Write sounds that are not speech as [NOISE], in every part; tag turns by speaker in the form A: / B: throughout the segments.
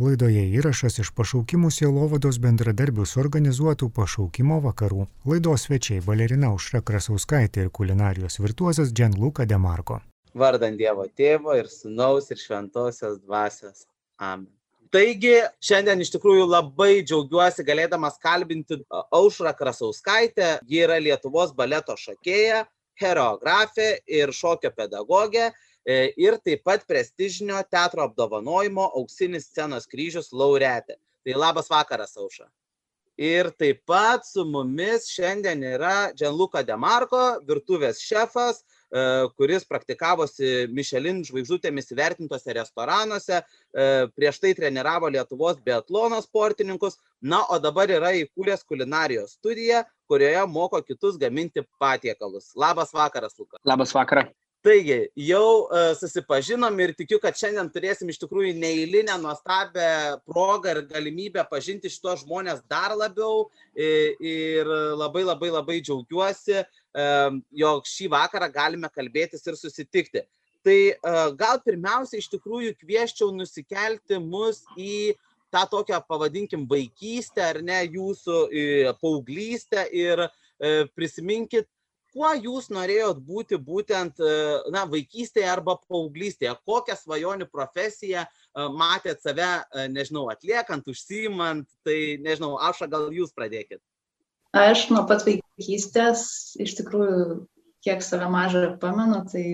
A: Laidoje įrašas iš pašaukimų sielovados bendradarbių suorganizuotų pašaukimo vakarų. Laidos svečiai balerina Užra Krasauskaitė ir kulinarijos virtuozas Gianluca Demarko.
B: Vardant Dievo tėvo ir sunaus ir šventosios dvasios. Amen. Taigi, šiandien iš tikrųjų labai džiaugiuosi galėdamas kalbinti Aušrą Krasauskaitę. Ji yra Lietuvos baleto šokėja, choreografė ir šokio pedagogė ir taip pat prestižinio teatro apdovanojimo auksinis scenos kryžius laureatė. Tai labas vakaras, Auša. Ir taip pat su mumis šiandien yra Gianluca Demarko, virtuvės šefas, e, kuris praktikavosi Michelin žvaigždutėmis įvertintose restoranuose, e, prieš tai treniravo Lietuvos biatlono sportininkus, na, o dabar yra įkūręs kulinarijos studiją, kurioje moko kitus gaminti patiekalus. Labas vakaras, Luka.
C: Labas vakaras.
B: Taigi, jau uh, susipažinom ir tikiu, kad šiandien turėsim iš tikrųjų neįlinę, nuostabią progą ir galimybę pažinti šitos žmonės dar labiau ir labai labai labai džiaugiuosi, uh, jog šį vakarą galime kalbėtis ir susitikti. Tai uh, gal pirmiausia iš tikrųjų kvieščiau nusikelti mus į tą tokią, pavadinkim, vaikystę ar ne, jūsų paauglystę ir prisiminkit, kuo jūs norėjot būti būtent e, na, vaikystėje arba paauglystėje, kokią svajonių profesiją e, matėt save, e, nežinau, atliekant, užsiimant, tai nežinau, aš gal jūs pradėkit.
D: Aš nuo pat vaikystės, iš tikrųjų, kiek save mažą pamenu, tai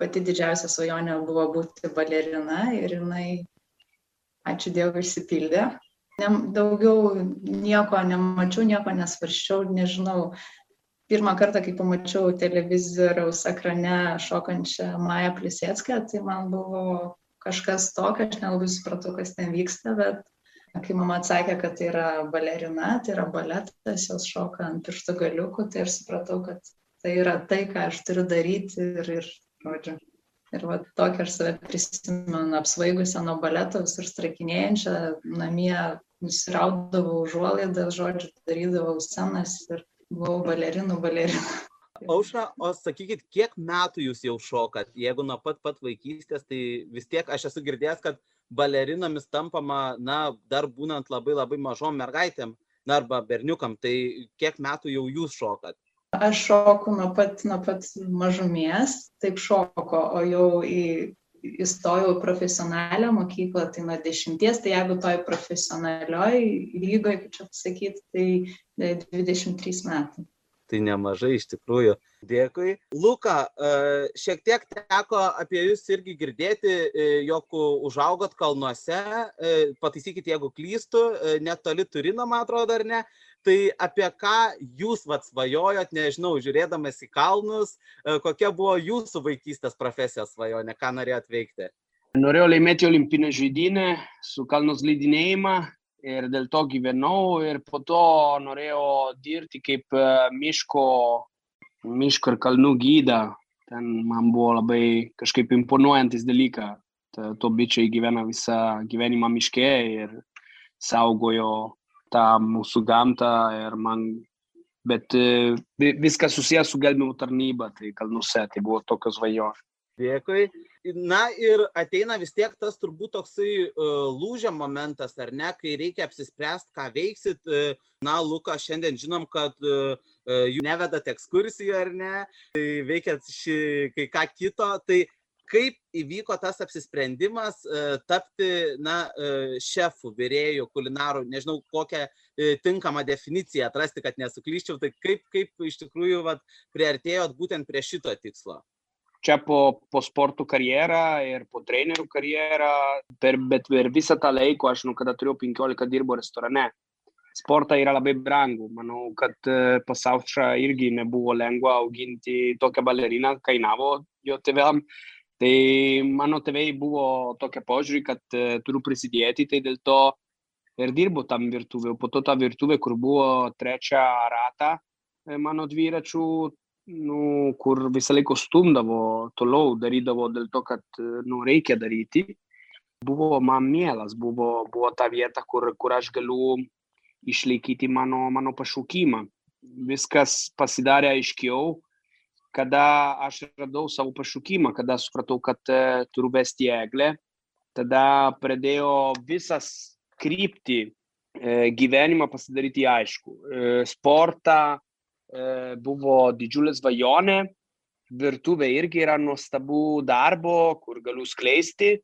D: pati didžiausia svajonė buvo būti balerina ir jinai, ačiū Dievui, išsipildė. Ne, daugiau nieko nemačiau, nieko nesvarščiau, nežinau, pirmą kartą, kai pamačiau televizoriaus ekrane šokančią Mają Plisėtskę, tai man buvo kažkas tokio, aš nelabai supratau, kas ten vyksta, bet kai mama atsakė, kad tai yra balerina, tai yra baletas, jos šoka ant pirštų galiukų, tai aš supratau, kad tai yra tai, ką aš turiu daryti ir, ir žodžiu. Ir va tokia aš save prisimenu apsvaigusią nuo baleto, visur strakinėjančią, namie nusiraudavau užuolaidą, žodžiu, darydavau scenas ir buvau balerinų balerina. [LAUGHS]
B: Aušra, o sakykit, kiek metų jūs jau šokat? Jeigu nuo pat pat vaikystės, tai vis tiek aš esu girdėjęs, kad balerinomis tampama, na, dar būnant labai labai mažom mergaitėm, na, arba berniukam, tai kiek metų jau jūs šokat?
D: Aš šoku nuo pat, nuo pat mažumės, taip šoko, o jau į įstojau į profesionalią mokyklą, tai nuo dešimties, tai jeigu toj profesionalioj lygoje, kaip čia pasakyti, tai 23 metai.
B: Tai nemažai iš tikrųjų. Dėkui. Luka, e, šiek tiek teko apie jūs irgi girdėti, e, jog užaugot kalnuose, e, pataisykit, jeigu klystu, netoli Turino, man atrodo, ar ne tai apie ką jūs vat svajojot, nežinau, žiūrėdamas į kalnus, e, kokia buvo jūsų vaikystės profesijos svajonė, ką norėjot veikti?
C: Norėjau laimėti olimpinę žaidynę su kalnų slidinėjimą ir dėl to gyvenau ir po to norėjau dirbti kaip e, miško, miško ir kalnų gyda. Ten man buvo labai kažkaip imponuojantis dalykas. To bičiai gyvena visą gyvenimą miške ir saugojo tą mūsų gamtą ir man, bet e, viskas susijęs su gelbėjimo tarnyba, tai kalnuose, tai buvo tokios svajonės.
B: Dėkui. Na ir ateina vis tiek tas turbūt toksai uh, lūžio momentas, ar ne, kai reikia apsispręsti, ką veiksit. Uh, na, Luka, šiandien žinom, kad uh, jūs nevedat ekskursijų, ar ne, tai veikiat šį kai ką kito. Tai kaip įvyko tas apsisprendimas e, tapti na, e, šefu, vyrėjų, kulinarų, nežinau kokią e, tinkamą definiciją atrasti, kad nesuklyščiau, tai kaip, kaip iš tikrųjų vat, priartėjot būtent prie šito tikslo?
C: Čia po, po sporto karjerą ir po trenerių karjerą, per, bet per visą tą laiką, aš, nu, kada turėjau 15 dirbo restorane, sportą yra labai brangu. Manau, kad pas Aušrą irgi nebuvo lengva auginti tokią baleriną, kainavo jo tėvam. Tai mano tėvai buvo tokia požiūrį, kad uh, turiu prisidėti, tai dėl to ir dirbu tam virtuvė. Po to ta virtuvė, kur buvo trečia rata e, mano dviračių, nu, kur visą laiką stumdavo toliau, darydavo dėl to, kad nu, reikia daryti, buvo man mielas, buvo, buvo ta vieta, kur, kur aš galiu išlaikyti mano, mano pašaukimą. Viskas pasidarė aiškiau, kada aš radau savo pašaukimą, kada supratau, kad e, turiu vesti eglę, tada pradėjo visas kryptį gyvenimą pasidaryti aišku. Sportą buvo didžiulė svajonė, virtuvė irgi yra nuostabų darbo, kur galiu skleisti,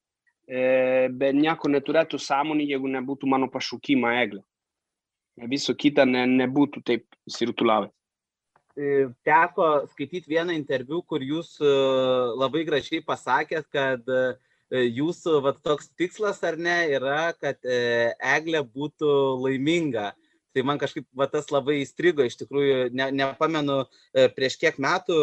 C: bet nieko neturėtų sąmonį, jeigu nebūtų mano pašaukimą eglė. Viso kita ne, nebūtų taip įsirutulavęs.
B: Teko skaityti vieną interviu, kur jūs labai gražiai pasakėt, kad jūsų vat, toks tikslas ar ne yra, kad eglė būtų laiminga. Tai man kažkaip va, tas labai įstrigo, iš tikrųjų, ne, nepamenu prieš kiek metų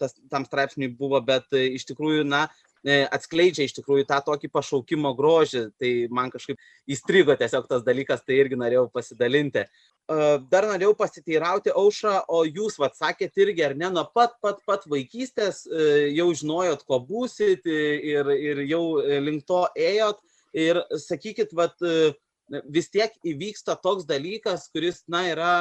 B: tas, tam straipsniui buvo, bet iš tikrųjų, na, atskleidžia iš tikrųjų tą tokį pašaukimo grožį. Tai man kažkaip įstrigo tiesiog tas dalykas, tai irgi norėjau pasidalinti. Dar norėjau pasiteirauti aušą, o jūs, vad, sakėt irgi, ar ne, nuo pat, pat, pat vaikystės jau žinojot, ko būsit ir, ir jau link to ėjot. Ir sakykit, vad, vis tiek įvyksta toks dalykas, kuris, na, yra,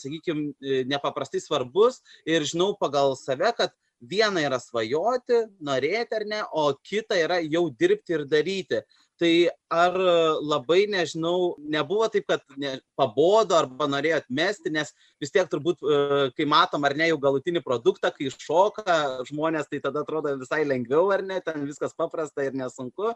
B: sakykime, nepaprastai svarbus ir žinau pagal save, kad viena yra svajoti, norėti ar ne, o kita yra jau dirbti ir daryti. Tai ar labai, nežinau, nebuvo taip, kad ne, pabodo arba norėjo atmesti, nes vis tiek turbūt, kai matom ar ne jau galutinį produktą, kai šoka žmonės, tai tada atrodo visai lengviau ar ne, ten viskas paprasta ir nesunku,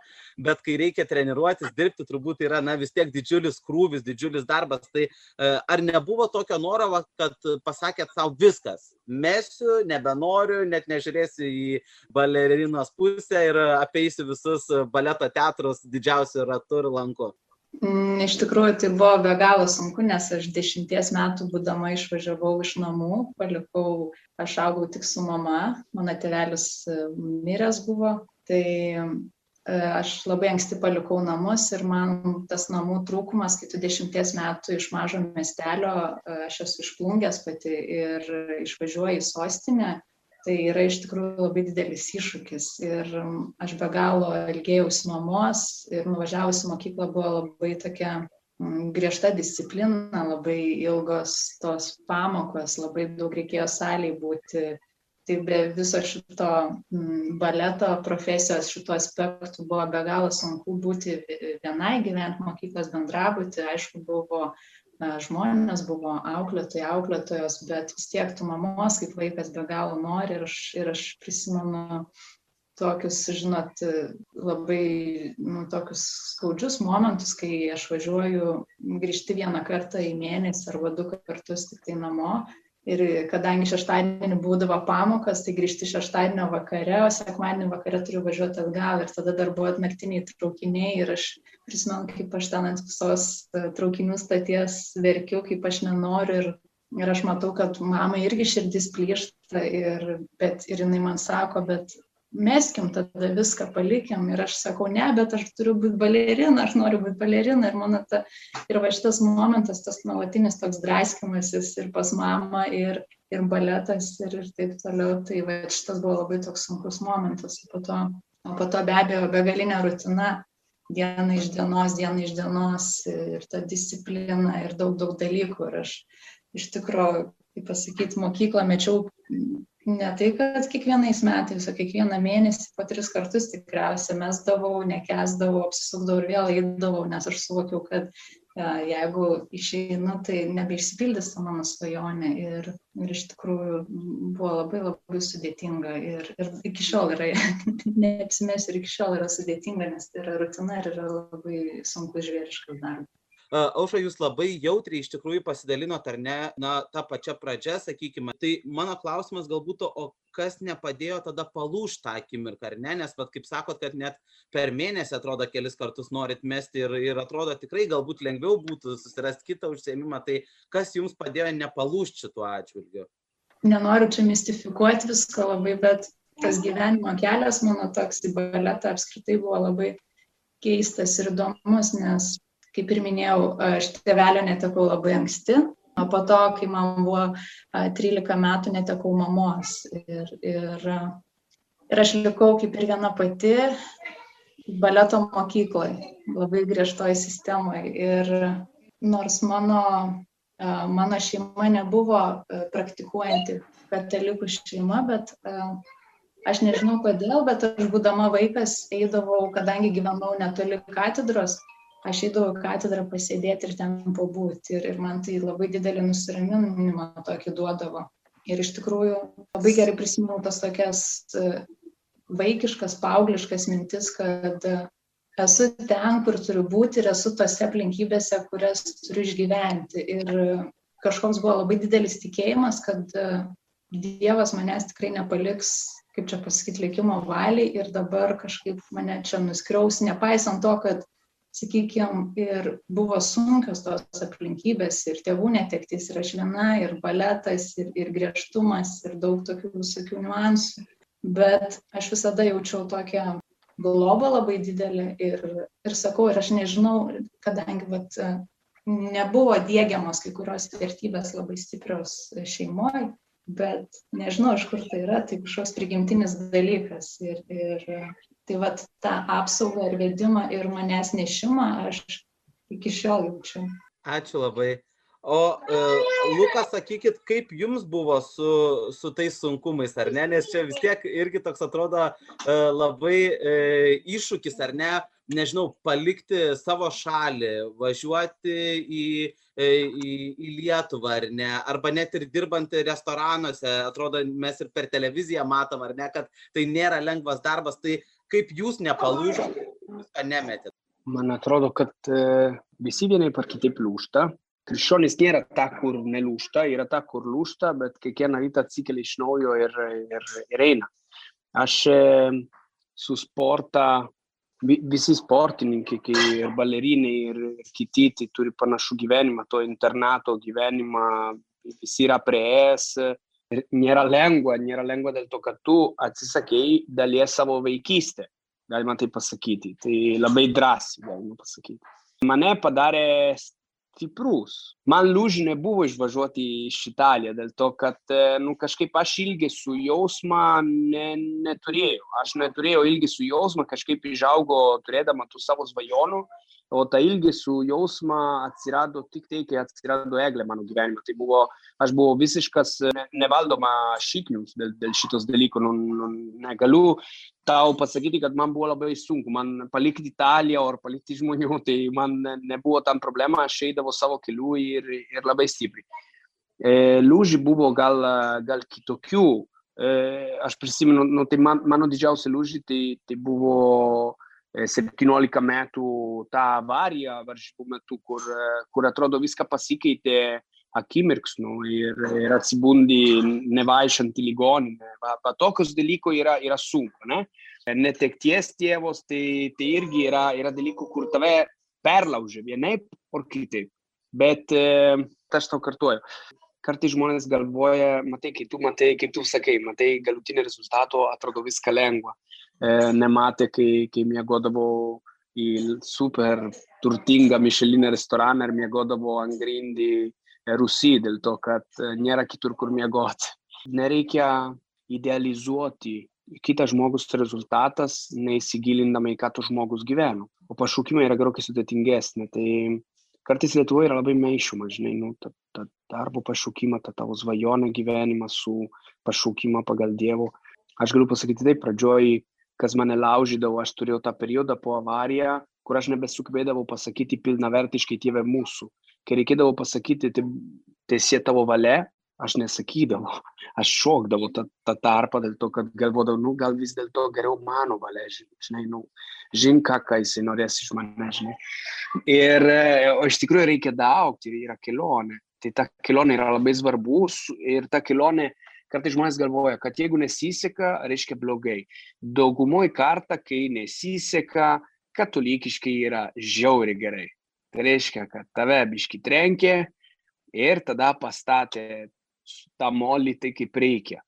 B: bet kai reikia treniruotis, dirbti, turbūt yra, na, vis tiek didžiulis krūvis, didžiulis darbas. Tai ar nebuvo tokio noro, kad pasakėt savo viskas, mesiu, nebenoriu, net nežiūrėsiu į balerinos pusę ir apeisiu visus baleto teatrus didžiausiu ratu ir lanku?
D: Mm, iš tikrųjų, tai buvo be galo sunku, nes aš dešimties metų būdama išvažiavau iš namų, palikau, aš augau tik su mama, mano tėvelis e, miręs buvo, tai e, aš labai anksti palikau namus ir man tas namų trūkumas, kai tu dešimties metų iš mažo miestelio, e, aš esu išplungęs pati ir išvažiuoju į sostinę, tai yra iš tikrųjų labai didelis iššūkis ir aš be galo ilgėjausi mamos ir nuvažiavusi mokyklą buvo labai tokia griežta disciplina, labai ilgos tos pamokos, labai daug reikėjo saliai būti. Tai be viso šito baleto profesijos, šito aspektų buvo be galo sunku būti vienai, gyventi mokyklos bendrabūti. Aišku, buvo žmonės buvo auklėtojai, auklėtojos, bet vis tiek tu mamos kaip vaikas be galo nori ir aš, ir aš prisimenu tokius, žinot, labai nu, tokius skaudžius momentus, kai aš važiuoju grįžti vieną kartą į mėnesį arba du kartus tik tai namo Ir kadangi šeštadienį būdavo pamokas, tai grįžti šeštadienio vakare, o sekmadienį vakare turiu važiuoti atgal ir tada dar buvo naktiniai traukiniai ir aš prisimenu, kaip aš ten ant visos e, traukinių staties verkiu, kaip aš nenoriu ir, ir aš matau, kad mamai irgi širdis plyšta, ir, bet, ir jinai man sako, bet meskim tada viską, palikim. Ir aš sakau, ne, bet aš turiu būti balerina, aš noriu būti balerina. Ir mano ta, ir va šitas momentas, tas nuolatinis toks draiskimasis ir pas mamą, ir, ir baletas, ir, ir taip toliau. Tai va šitas buvo labai toks sunkus momentas. O po to, o po to be abejo begalinė rutina diena iš dienos, diena iš dienos ir ta disciplina ir daug, daug dalykų. Ir aš iš tikrųjų, kaip pasakyti, mokyklą mečiau ne tai, kad kiekvienais metais, o kiekvieną mėnesį po tris kartus tikriausiai mesdavau, nekesdavau, apsisukdavau ir vėl eidavau, nes aš suvokiau, kad e, jeigu išeinu, tai nebeišsipildys ta mano svajonė. Ir, ir iš tikrųjų buvo labai labai sudėtinga. Ir, ir iki šiol yra, [LAUGHS] neapsimesiu, ir iki šiol yra sudėtinga, nes tai yra rutina ir yra labai sunkus žvėriškas darbas.
B: Aušra, jūs labai jautriai iš tikrųjų pasidalinot, ar ne, na, tą pačią pradžią, sakykime. Tai mano klausimas galbūt, o kas nepadėjo tada palūžti tą akimirką, ar ne? Nes, pat, kaip sakot, kad net per mėnesį atrodo kelis kartus norit mesti ir, ir atrodo tikrai galbūt lengviau būtų susirasti kitą užsiemimą. Tai kas jums padėjo nepalūžti šituo atžvilgiu?
D: Nenoriu čia mistifikuoti visko labai, bet tas gyvenimo kelias mano toks į baletą apskritai buvo labai keistas ir įdomus, nes kaip ir minėjau, aš tėvelio netekau labai anksti, o po to, kai man buvo 13 metų, netekau mamos. Ir, ir, ir aš likau kaip ir viena pati baleto mokykloje, labai griežtoj sistemoje. Ir nors mano, mano šeima nebuvo praktikuojanti katalikų šeima, bet aš nežinau kodėl, bet aš būdama vaikas eidavau, kadangi gyvenau netoli katedros, aš eidavau į katedrą pasėdėti ir ten pabūti. Ir, ir man tai labai didelį nusiraminimą tokį duodavo. Ir iš tikrųjų labai gerai prisimenu tas tokias e, vaikiškas, paaugliškas mintis, kad esu ten, kur turiu būti ir esu tose aplinkybėse, kurias turiu išgyventi. Ir kažkoks buvo labai didelis tikėjimas, kad e, Dievas manęs tikrai nepaliks, kaip čia pasakyti, likimo valiai ir dabar kažkaip mane čia nuskriaus, nepaisant to, kad sakykime, ir buvo sunkios tos aplinkybės, ir tėvų netektis, ir aš viena, ir baletas, ir, ir griežtumas, ir daug tokių visokių niuansų. Bet aš visada jaučiau tokią globą labai didelį ir, ir sakau, ir aš nežinau, kadangi vat, nebuvo dėgiamos kai kurios vertybės labai stiprios šeimoje, bet nežinau, iš kur tai yra, tai kažkoks prigimtinis dalykas. Ir, ir tai vat tą apsaugą ir vedimą ir manęs nešimą aš iki šiol jaučiu.
B: Ačiū labai. O uh, Lukas, sakykit, kaip jums buvo su, su tais sunkumais, ar ne? Nes čia vis tiek irgi toks atrodo uh, labai uh, iššūkis, ar ne? Nežinau, palikti savo šalį, važiuoti į, į, į Lietuvą, ar ne? Arba net ir dirbant restoranuose, atrodo, mes ir per televiziją matom, ar ne, kad tai nėra lengvas darbas. Tai kaip jūs nepalūžote, viską nemetėte?
C: Man atrodo, kad visi vienai par kitaip lūšta krikščionys nėra ta, kur nelūšta, yra ta, kur lūšta, bet kiekvieną rytą atsikelia iš naujo ir, ir, ir eina. Aš e, su sporta, visi sportininkai, ir balerinai, ir kiti, tai turi panašų gyvenimą, to internato gyvenimą, visi yra prieėjęs. Nėra lengva, nėra lengva dėl to, kad tu atsisakėjai dalies savo vaikystę, galima tai pasakyti. Tai labai drąsiai galima pasakyti. Mane padarė stiprus. Man lūžių nebuvo išvažiuoti iš Italijos, dėl to, kad nu, kažkaip aš ilgesių jausmą ne, neturėjau. Aš neturėjau ilgesių jausmą, kažkaip išaugo turėdama tų savo svajonių, o ta ilgesių jausmą atsirado tik tai, kai atsirado eglė mano gyvenime. Tai buvo, aš buvau visiškas nevaldoma šiknius dėl, dėl šitos dalykų. Nu, nu, negaliu tau pasakyti, kad man buvo labai sunku. Man palikti Italiją ar palikti žmonių, tai man nebuvo tam problema, aš eidavau savo keliu ir, ir labai stipriai. E, lūžiai buvo gal, gal kitokių. E, aš prisimenu, nu, tai man, mano didžiausia lūžiai tai, tai buvo 17 metų tą avariją varžybų metu, kur, kur atrodo viską pasikeitė akimirksniu ir, ir atsibundi nevaikščiant į ligoninę. Va, va, tokius dalykų yra, yra sunku. Ne? Netekties tėvos, tai, tai irgi yra, yra dalykų, kur tave perlaužia vienaip ar kitaip. Bet e, aš tau kartuoju, kartais žmonės galvoja, matai, kai tu matai, kaip tu sakai, matai galutinį rezultatą, atrodo viską lengva. E, nematė, kai, kai mėgodavau į super turtingą Mišelinę restoraną ir mėgodavau ant grindį Rusy, dėl to, kad nėra kitur, kur mėgoti. Nereikia idealizuoti kitas žmogus rezultatas, neįsigilindama į ką tu žmogus gyveno. O pašaukimai yra gerokai sudėtingesnė. Tai kartais Lietuvoje yra labai maišoma, žinai, nu, ta, ta darbo pašaukimą, ta tavo svajonė gyvenimą su pašaukimą pagal Dievo. Aš galiu pasakyti taip, pradžioj, kas mane laužydavo, aš turėjau tą periodą po avariją, kur aš nebesugebėdavau pasakyti pilnavertiškai tėvė mūsų. Kai reikėdavo pasakyti, tai tiesie tavo valia, aš nesakydavau, aš šokdavau tą, tą tarpą dėl to, kad galvodavau, nu, gal vis dėlto geriau mano valia, žinai, nu, žin ką, ką jisai norės iš manęs, žinai. Ir, o iš tikrųjų reikia daugti, yra kelionė. Tai ta kelionė yra labai svarbus ir ta kelionė, kartais žmonės galvoja, kad jeigu nesiseka, reiškia blogai. Daugumoje kartą, kai nesiseka, katalikiškai yra žiauri gerai. Tai reiškia, kad tave biški trenkė ir tada pastatė tą molį tai kaip reikia.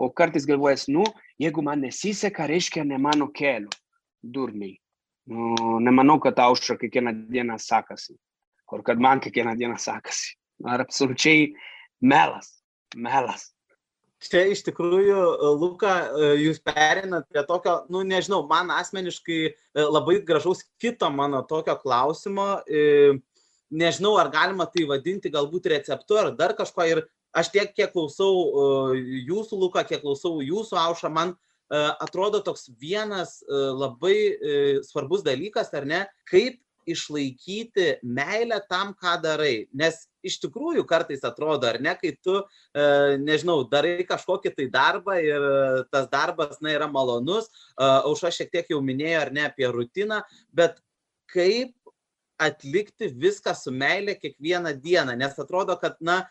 C: O kartais galvojas, nu, jeigu man nesiseka, reiškia ne mano keliu. Durniai. Nu, nemanau, kad aušra kiekvieną dieną sakasi. Ar kad man kiekvieną dieną sakasi. Ar absoliučiai melas. Melas.
B: Čia iš tikrųjų, Luka, jūs perinat prie tokio, nu nežinau, man asmeniškai labai gražaus kito mano tokio klausimo. Nežinau, ar galima tai vadinti galbūt receptu ar dar kažko. Ir aš tiek, kiek klausau jūsų Luką, kiek klausau jūsų Aušą, man atrodo toks vienas labai svarbus dalykas, ar ne, kaip išlaikyti meilę tam, ką darai. Nes iš tikrųjų kartais atrodo, ar ne, kai tu, e, nežinau, darai kažkokį tai darbą ir tas darbas, na, yra malonus, aušo šiek tiek jau minėjo, ar ne, apie rutiną, bet kaip atlikti viską su meilė kiekvieną dieną, nes atrodo, kad, na,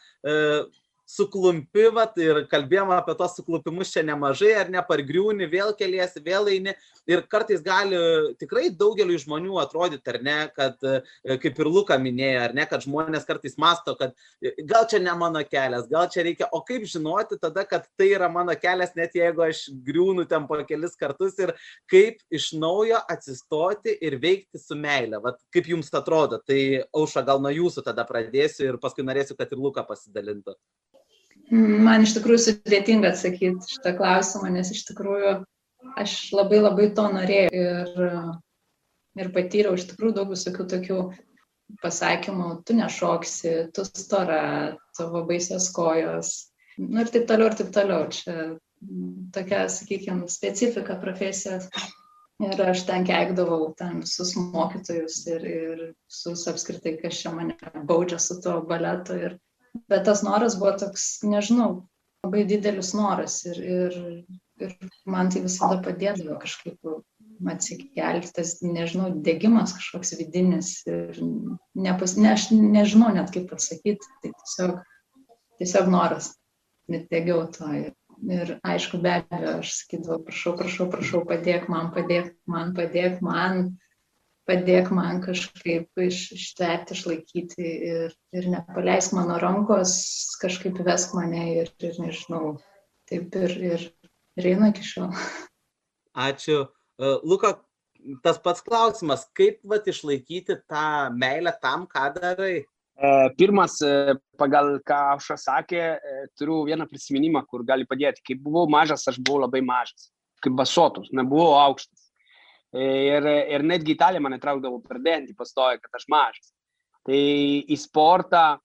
B: suklumpi, vat, ir kalbėjom apie tos suklupimus čia nemažai, ar ne, pargriūni, vėl keliesi, vėl eini. Ir kartais gali tikrai daugeliu žmonių atrodyti, ar ne, kad, e, kaip ir Luka minėjo, ar ne, kad žmonės kartais masto, kad e, gal čia ne mano kelias, gal čia reikia, o kaip žinoti tada, kad tai yra mano kelias, net jeigu aš griūnu ten po kelis kartus ir kaip iš naujo atsistoti ir veikti su meile. Vat, kaip jums atrodo, tai auša gal nuo jūsų tada pradėsiu ir paskui norėsiu, kad ir Luka pasidalintų.
D: Man iš tikrųjų sudėtinga atsakyti šitą klausimą, nes iš tikrųjų aš labai labai to norėjau ir, ir patyriau iš tikrųjų daug visokių tokių pasakymų, tu nešoksi, tu stora, tavo baisios kojos, nu ir taip toliau, ir taip toliau. Čia tokia, sakykime, specifika profesijos. Ir aš ten keikdavau ten visus mokytojus ir, ir visus apskritai, kas čia mane baudžia su tuo baletu. Ir, bet tas noras buvo toks, nežinau, labai didelis noras ir, ir, ir man tai visada padėdavo kažkaip atsikelti, tas, nežinau, dėgymas kažkoks vidinis ir nepas, ne, aš nežinau net kaip pasakyti, tai tiesiog, tiesiog noras, net dėgiau to. Ir, ir aišku, be abejo, aš sakydavau, prašau, prašau, prašau, padėk man, padėk man, padėk man, padėk man kažkaip iš, ištverti, išlaikyti ir, ir nepaleisk mano rankos, kažkaip vesk mane ir, ir nežinau, taip ir, ir, ir einu iki šiol.
B: Ačiū. E, Luka, tas pats klausimas, kaip vat, išlaikyti tą meilę tam, ką darai?
C: E, pirmas, e, pagal ką aš sakė, turiu vieną prisiminimą, kur gali padėti. Kai buvau mažas, aš buvau labai mažas, kaip basotus, nebuvau aukštas. Ir, ir netgi Italija mane traukdavo per dantį, pastoja, kad aš mažas. Tai į sportą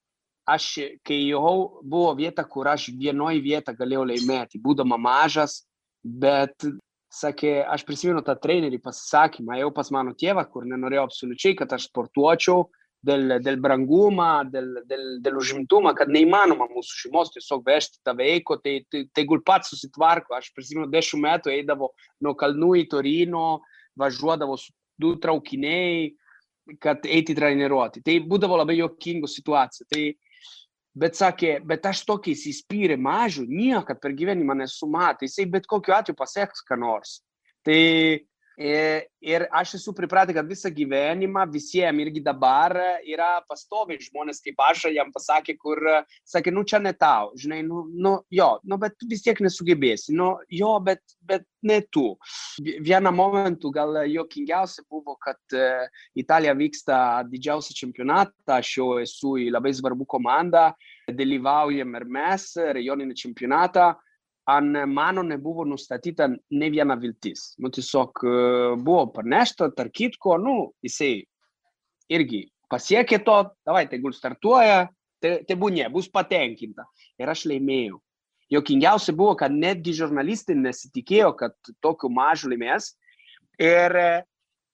C: aš, kai jau buvo vieta, kur aš vienoje vietoje galėjau laimėti, būdama mažas, bet, sakė, aš prisimenu tą trenerį pasisakymą, jau pas mano tėvą, kur nenorėjau absoliučiai, kad aš sportuočiau dėl, dėl brangumą, dėl, dėl, dėl užimtumą, kad neįmanoma mūsų šeimos tiesiog vežti tą veiko, tai, tai tegul pats susitvarko. Aš prisimenu, dešimt metų eidavo nuo kalnų į Torino, važiuodavo su du traukiniai, kad eiti treniruoti. Tai būdavo labai jokingų situacijų. Tai, bet sakė, bet aš tokį įsispyrė mažų, niekad per gyvenimą nesu matęs, jisai bet kokiu atveju pasieks ką nors. Tai Ir aš esu pripratęs, kad visą gyvenimą visiems irgi dabar yra pastoviai žmonės kaip aš, jam pasakė, kur sakė, nu čia ne tau, žinai, nu, nu jo, nu bet vis tiek nesugebėsi, nu jo, bet, bet ne tu. Vieną momentų gal jokingiausia buvo, kad Italija vyksta didžiausią čempionatą, aš jau esu į labai svarbų komandą, dalyvaujam ir mes, regioninį čempionatą ant mano nebuvo nustatyta ne viena viltis. Nu, tiesiog buvo pranešta, tarp kitko, nu, jisai irgi pasiekė to, davai, tegul startuoja, te, tebūnė, bus patenkinta. Ir aš laimėjau. Jokingiausia buvo, kad netgi žurnalistai nesitikėjo, kad tokiu mažu laimės ir,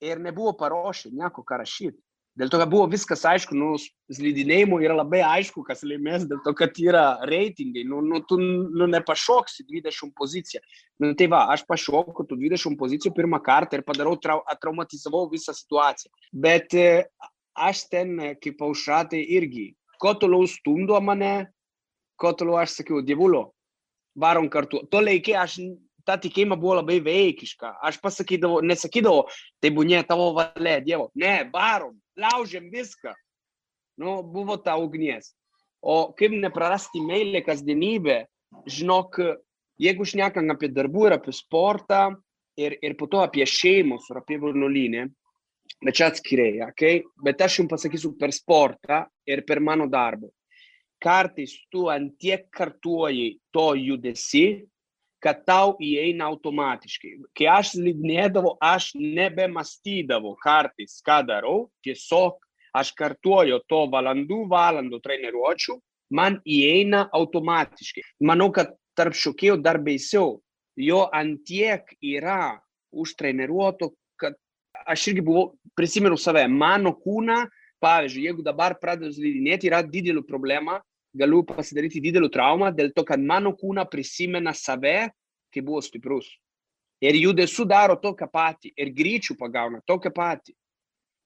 C: ir nebuvo paruošę nieko ką rašyti. Dėl to, kad buvo viskas aišku, nu, slidinėjimų yra labai aišku, kas laimės, dėl to, kad yra reitingai, nu, nu tu nu, nepašoksi 20 poziciją. Nu, tai va, aš pašoku tų 20 pozicijų pirmą kartą ir padarau, trau, atraumatizavau visą situaciją. Bet e, aš ten, e, kaip aušratai, irgi, kuo toliau stumdo mane, kuo toliau aš sakiau, dievulo, varom kartu. To laikė aš ta tikėjimą buvo labai veikiška. Aš pasakydavau, nesakydavau, tai būnė tavo valia, Dievo. Ne, varom, laužėm viską. Nu, buvo ta ugnies. O kaip neprarasti meilę kasdienybę, žinok, jeigu šnekam apie darbų ir apie sportą, ir, ir po to apie šeimus ir apie varnolinę, bet čia atskiriai, okay? bet aš jums pasakysiu per sportą ir per mano darbą. Kartais tu antiek kartuoji to judesi, kad tau įeina automatiškai. Kai aš slidinėdavau, aš nebemastydavau kartais, ką darau, tiesiog aš kartuoju to valandų valandų treniruočių, man įeina automatiškai. Manau, kad tarp šokėjų dar baisiau, jo antiek yra užtreniruoto, kad aš irgi buvau, prisimenu save, mano kūną, pavyzdžiui, jeigu dabar pradedu slidinėti, yra didelė problema, galiu pasidaryti didelį traumą dėl to, kad mano kūną prisimena save, kai buvo stiprus. Ir judesių daro tokią patį, ir greičių pagauna tokią patį.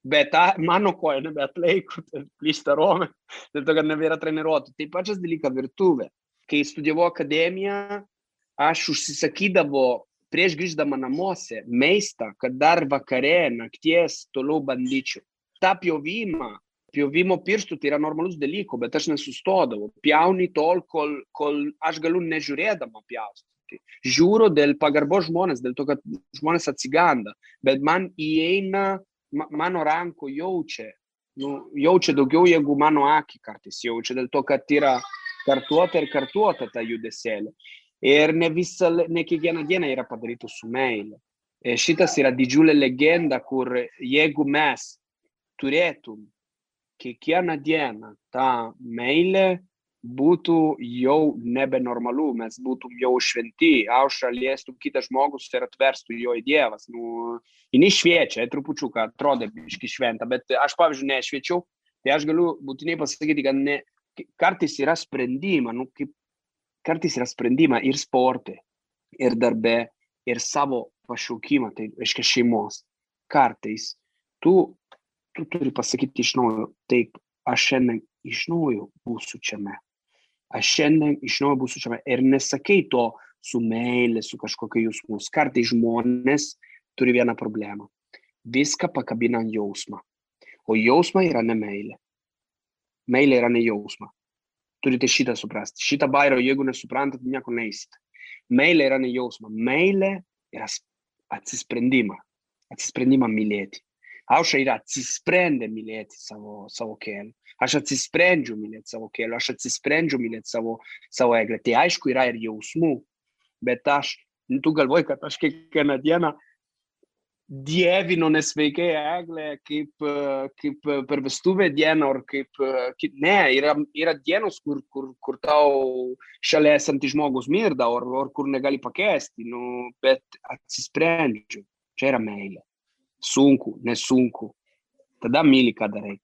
C: Bet ta, mano koja nebeatlaiko, plysta rome, dėl to, kad nebėra treniruotų. Taip pačias dalykas virtuvė. Kai studijavau akademiją, aš užsisakydavo prieš grįždama namuose maistą, kad dar vakare, nakties toliau bandyčiau. Ta pjovimą, pjovimo pirštų tai yra normalus dalykas, bet aš nesustodavau. Pjauni tol, kol, kol aš galiu nežiūrėdama pjaustyti. Žiūriu dėl pagarbo žmonės, dėl to, kad žmonės atsiganda, bet man įeina, mano ranko jaučia, nu, jaučia daugiau, jeigu mano akį kartais jaučia, dėl to, kad yra kartuota ir kartuota ta judesėlė. Ir ne, visa, ne kiekvieną dieną yra padaryta su meilė. Šitas yra didžiulė legenda, kur jeigu mes turėtum kiekvieną dieną tą meilę, būtų jau nebenormalu, mes būtum jau šventi, aušra liestų kitas žmogus ir atverstų jo į Dievas. Nu, jinai šviečia, trupučiuką atrodo biški šventa, bet aš, pavyzdžiui, nešviečiau, tai aš galiu būtinai pasakyti, kad ne, kartais yra sprendimai, nu, kaip kartais yra sprendimai ir sporte, ir darbe, ir savo pašaukimą, tai reiškia šeimos. Kartais tu, tu turi pasakyti iš naujo, taip, aš šiandien iš naujo būsiu čiame. Aš šiandien iš naujo būsiu čiame. Ir nesakai to su meilė, su kažkokia jausmus. Kartais žmonės turi vieną problemą. Viską pakabina ant jausmą. O jausma yra ne meilė. Meilė yra ne jausma turite šitą suprasti. Šitą bairą, jeigu nesuprantat, nieko neįsit. Meilė yra ne jausma, meilė yra atsisprendimą, atsisprendimą mylėti. Aušra yra atsisprendė mylėti savo, savo kelią. Aš atsisprendžiu mylėti savo kelią, aš atsisprendžiu mylėti savo, savo eglę. Tai aišku, yra ir jausmų, bet aš, tu galvoji, kad aš kiekvieną dieną dievino nesveikai eglę kaip, kaip per vestuvę dieną ar kaip, ne, yra, yra dienos, kur, kur, kur tau šalia esantis žmogus mirda ar, ar kur negali pakesti, nu, bet atsisprendžiu, čia yra meilė. Sunku, nesunku. Tada myli, ką darai.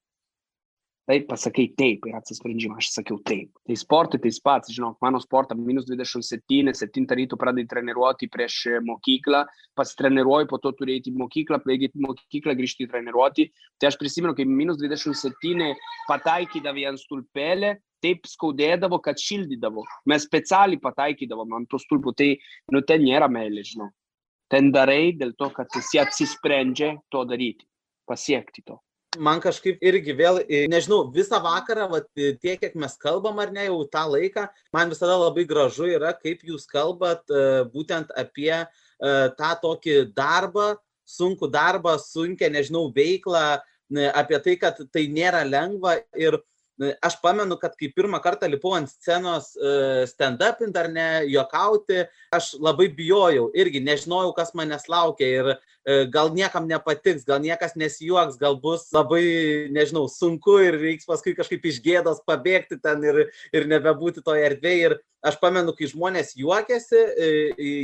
C: Taip, pasakai taip ir atsisprendimą, aš sakiau taip. Tai sportui tais pats, žinok, mano sportą minus 27, 7 ryto pradai treniruoti prieš mokyklą, pasitreniruoji, po to turi eiti į mokyklą, baigti mokyklą, grįžti į treniruoti. Tai aš prisimenu, kai minus 27 pataikydavi ant stulpelę, taip skaudėdavo, kad šildydavo. Mes specialiai pataikydavom ant tų stulpų, tai, nu, ten nėra meilė, žinau. Ten darai dėl to, kad esi atsisprendžia to daryti, pasiekti to.
B: Man kažkaip irgi vėl, nežinau, visą vakarą, vat, tiek, kiek mes kalbam ar ne, jau tą laiką, man visada labai gražu yra, kaip jūs kalbat būtent apie tą tokį darbą, sunku darbą, sunkę, nežinau, veiklą, apie tai, kad tai nėra lengva ir aš pamenu, kad kai pirmą kartą lipau ant scenos stand-upint ar ne, juokauti, aš labai bijojau, irgi nežinojau, kas manęs laukia ir gal niekam nepatiks, gal niekas nesijuoks, gal bus labai, nežinau, sunku ir reiks paskui kažkaip iš gėdos pabėgti ten ir, ir nebebūti toje erdvėje. Ir aš pamenu, kai žmonės juokėsi,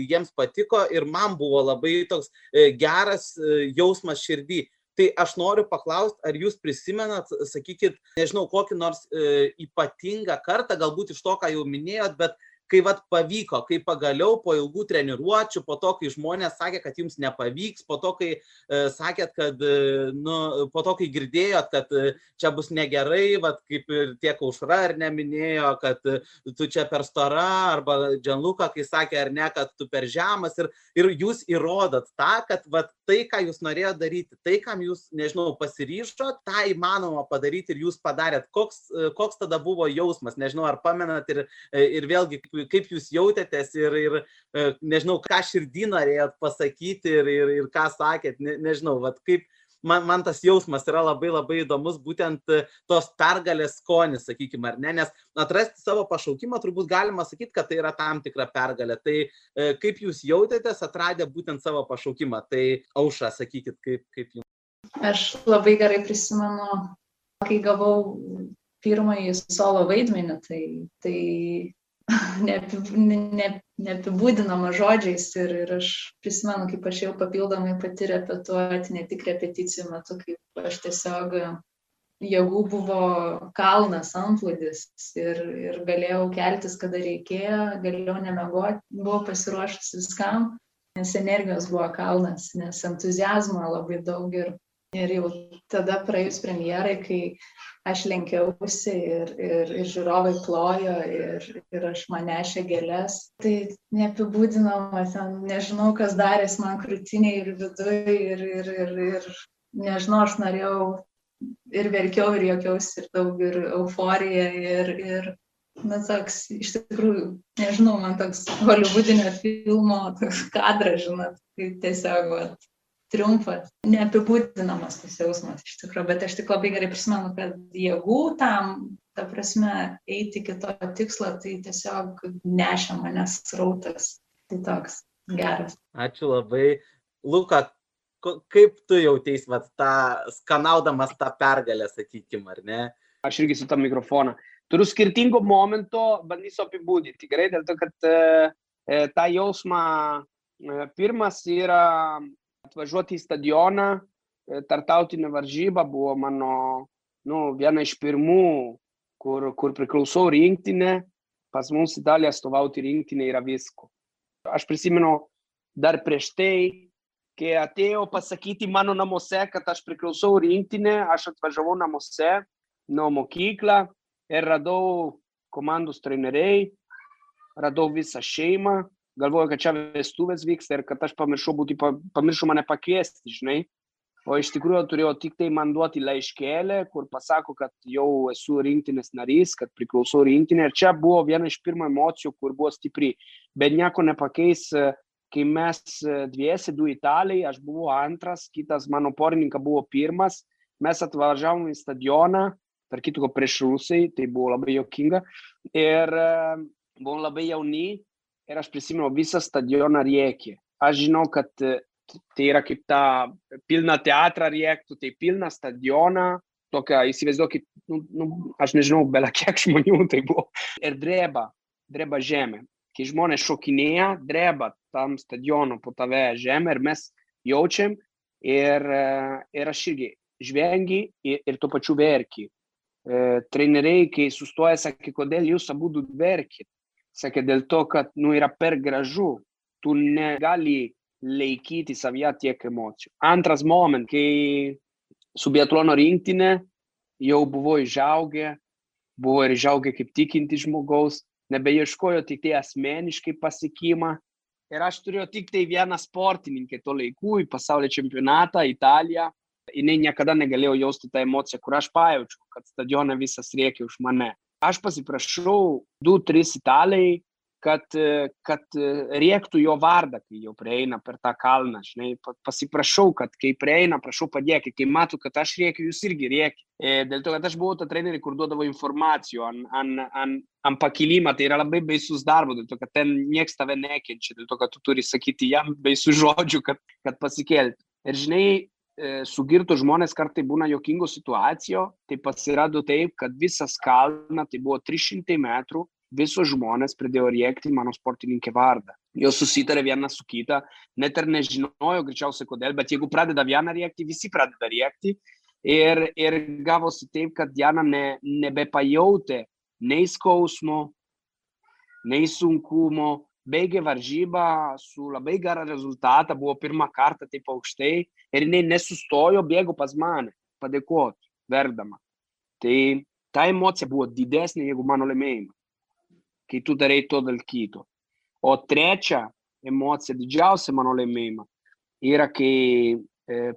B: jiems patiko ir man buvo labai toks geras jausmas širdį tai aš noriu paklaust ar jūs prisimenat sakykit nežinau kokį nors e, ypatingą kartą galbūt iš to ką jau minėjot bet kai vat pavyko, kai pagaliau po ilgų treniruočių, po to, kai žmonės sakė, kad jums nepavyks, po to, kai e, sakėt, kad, e, nu, po to, kai girdėjot, kad e, čia bus negerai, vat, kaip ir tiek aušra ar neminėjo, kad e, tu čia per stora, arba Džanluka, kai sakė ar ne, kad tu per žemas ir, ir jūs įrodot tą, kad vat, tai, ką jūs norėjote daryti, tai, kam jūs, nežinau, pasiryžot, tą įmanoma padaryti ir jūs padarėt. Koks, koks tada buvo jausmas, nežinau, ar pamenat ir, ir vėlgi, kaip jūs jautėtės ir, ir e, nežinau, ką širdį norėjot pasakyti ir, ir, ir ką sakėt, ne, nežinau, vat, kaip man, man tas jausmas yra labai labai įdomus, būtent e, tos pergalės skonis, sakykime, ar ne, nes atrasti savo pašaukimą turbūt galima sakyti, kad tai yra tam tikra pergalė. Tai e, kaip jūs jautėtės atradę būtent savo pašaukimą, tai aušą, sakykit, kaip, kaip jums.
D: Aš labai gerai prisimenu, kai gavau pirmąjį solo vaidmenį, tai, tai [LAUGHS] neapibūdinama žodžiais ir, ir aš prisimenu, kaip aš jau papildomai pati repetuoti, ne tik repeticijų metu, kaip aš tiesiog jėgų buvo kalnas, antplūdis ir, ir galėjau keltis, kada reikėjo, galėjau nemegoti, buvau pasiruošus viskam, nes energijos buvo kalnas, nes entuzijazmo labai daug ir, ir jau tada praėjus premjerai, kai aš lenkiausi ir, ir, ir žiūrovai plojo ir, ir aš manešė gėlės. Tai neapibūdinama, ten nežinau, kas darės man krūtiniai ir viduje ir, ir, ir, ir nežinau, aš norėjau ir verkiau ir jokiausi ir daug ir euforija ir, ir na, toks, iš tikrųjų, nežinau, man toks holivudinio filmo toks kadras, žinot, tai tiesiog, vat, triumfas, neapibūdinamas tas jausmas iš tikrųjų, bet aš tik labai gerai prisimenu, kad jėgų tam, ta prasme, eiti iki to tikslo, tai tiesiog nešia manęs srautas. Tai toks geras.
B: Ačiū labai. Luka, kaip tu jautys, va, tą, skanaudamas tą pergalę, sakykim, ar ne?
C: Aš irgi su tą mikrofoną. Turiu skirtingų momentų, bandysiu apibūdinti. Gerai, dėl to, kad e, e tą jausmą e, pirmas yra atvažiuoti į stadioną, e, tartautinė varžyba buvo mano nu, viena iš pirmų, kur, kur priklausau rinktinė, pas mus Italija atstovauti rinktinė yra visko. Aš prisimenu dar prieš tai, kai atėjo pasakyti mano namuose, kad aš priklausau rinktinė, aš atvažiavau namuose nuo mokyklą ir radau komandos treneriai, radau visą šeimą, galvoju, kad čia vestuvės vyksta ir kad aš pamiršau būti, pamiršau mane pakviesti, žinai. O iš tikrųjų turėjau tik tai man duoti laiškelį, kur pasako, kad jau esu rinktinės narys, kad priklausau rinktinė. Ir čia buvo viena iš pirmų emocijų, kur buvo stipri. Bet nieko nepakeis, kai mes dviesi, du italai, aš buvau antras, kitas mano porininkas buvo pirmas. Mes atvažiavom į stadioną, tarp kitko prieš rusai, tai buvo labai jokinga. Ir buvom labai jauni ir aš prisimenu visą stadioną riekį. Aš žinau, kad tai yra kaip ta pilna teatrą riektų, tai pilna stadioną, tokia, įsivaizduokit, nu, nu, aš nežinau, bela kiek žmonių tai buvo. Ir dreba, dreba žemė. Kai žmonės šokinėja, dreba tam stadiono po tave žemė ir mes jaučiam ir, ir aš irgi žvengi ir, ir tuo pačiu verki. E, treneriai, kai sustoja, sakė, kodėl jūs abu verkit sakė dėl to, kad nu, yra per gražu, tu negali laikyti savyje tiek emocijų. Antras momentas, kai su biatlono rinktinė jau buvo išaugę, buvo ir išaugę kaip tikinti žmogaus, nebeieškojo tik tai asmeniškai pasiekimą. Ir aš turėjau tik tai vieną sportininkę to laikų į pasaulio čempionatą, Italiją. Jis niekada negalėjo jausti tą emociją, kur aš pajaučiau, kad stadione visas rėkia už mane aš pasiprašau du, tris italai, kad, kad rėktų jo vardą, kai jau prieina per tą kalną, žinai, pasiprašau, kad kai prieina, prašau padėkit, kai matau, kad aš rėkiu, jūs irgi rėkit. E, dėl to, kad aš buvau ta trenerė, kur duodavo informacijų ant an, an, an pakilimą, tai yra labai baisus darbas, dėl to, kad ten nieks tave nekenčia, dėl to, kad tu turi sakyti jam baisų žodžių, kad, kad pasikelti. Ir žinai, E, sugirtų žmonės kartai būna jokingų situacijų, tai pasirado taip, kad visas kalna, tai buvo 300 metrų, visos žmonės pradėjo rėkti mano sportininkė vardą. Jos susitarė viena su kita, net ir nežinojo greičiausiai kodėl, bet jeigu pradeda viena rėkti, visi pradeda rėkti. Ir, ir gavosi taip, kad Diana ne, nebepajautė nei skausmo, nei sunkumo, baigė varžybą su labai gerą rezultatą, buvo pirmą kartą taip aukštai ir jinai nesustojo, bėgo pas mane, padėkoti, verdama. Tai ta emocija buvo didesnė negu mano laimėjimas, kai tu darai to dėl kito. O trečia emocija, didžiausia mano laimėjimą, yra kai e,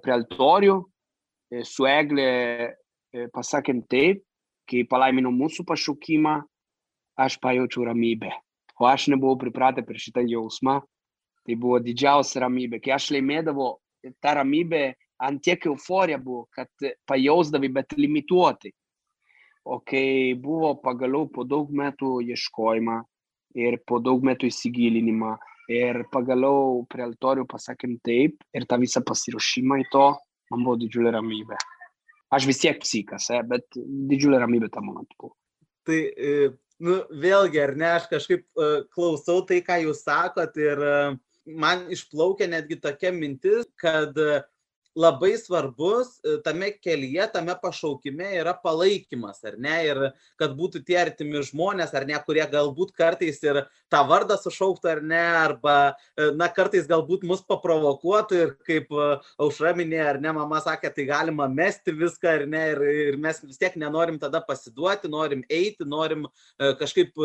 C: prie altorių e, su Eglė e, pasakėm taip, kai palaimino mūsų pašaukimą, aš pajaučiau ramybę o aš nebuvau pripratę per šitą jausmą, tai buvo didžiausia ramybė. Kai aš laimėdavau, ta ramybė ant tiek euforija buvo, kad pajausdavai, bet limituotai. O kai buvo pagaliau po daug metų ieškojimą ir po daug metų įsigilinimą ir pagaliau prie altorių pasakėm taip ir tą visą pasiruošimą į to, man buvo didžiulė ramybė. Aš vis tiek psikas, eh, bet didžiulė ramybė tam momentu buvo.
B: Tai nu, vėlgi, ar ne, aš kažkaip uh, klausau tai, ką jūs sakot ir uh, man išplaukia netgi tokia mintis, kad uh, labai svarbus tame kelyje, tame pašaukime yra palaikymas, ar ne, ir kad būtų tie artimi žmonės, ar ne, kurie galbūt kartais ir tą vardą sušauktų, ar ne, arba, e, na, kartais galbūt mus paprovokuotų ir kaip e, aušra minėjo, ar ne, mama sakė, tai galima mesti viską, ar ne, ir, ir mes vis tiek nenorim tada pasiduoti, norim eiti, norim kažkaip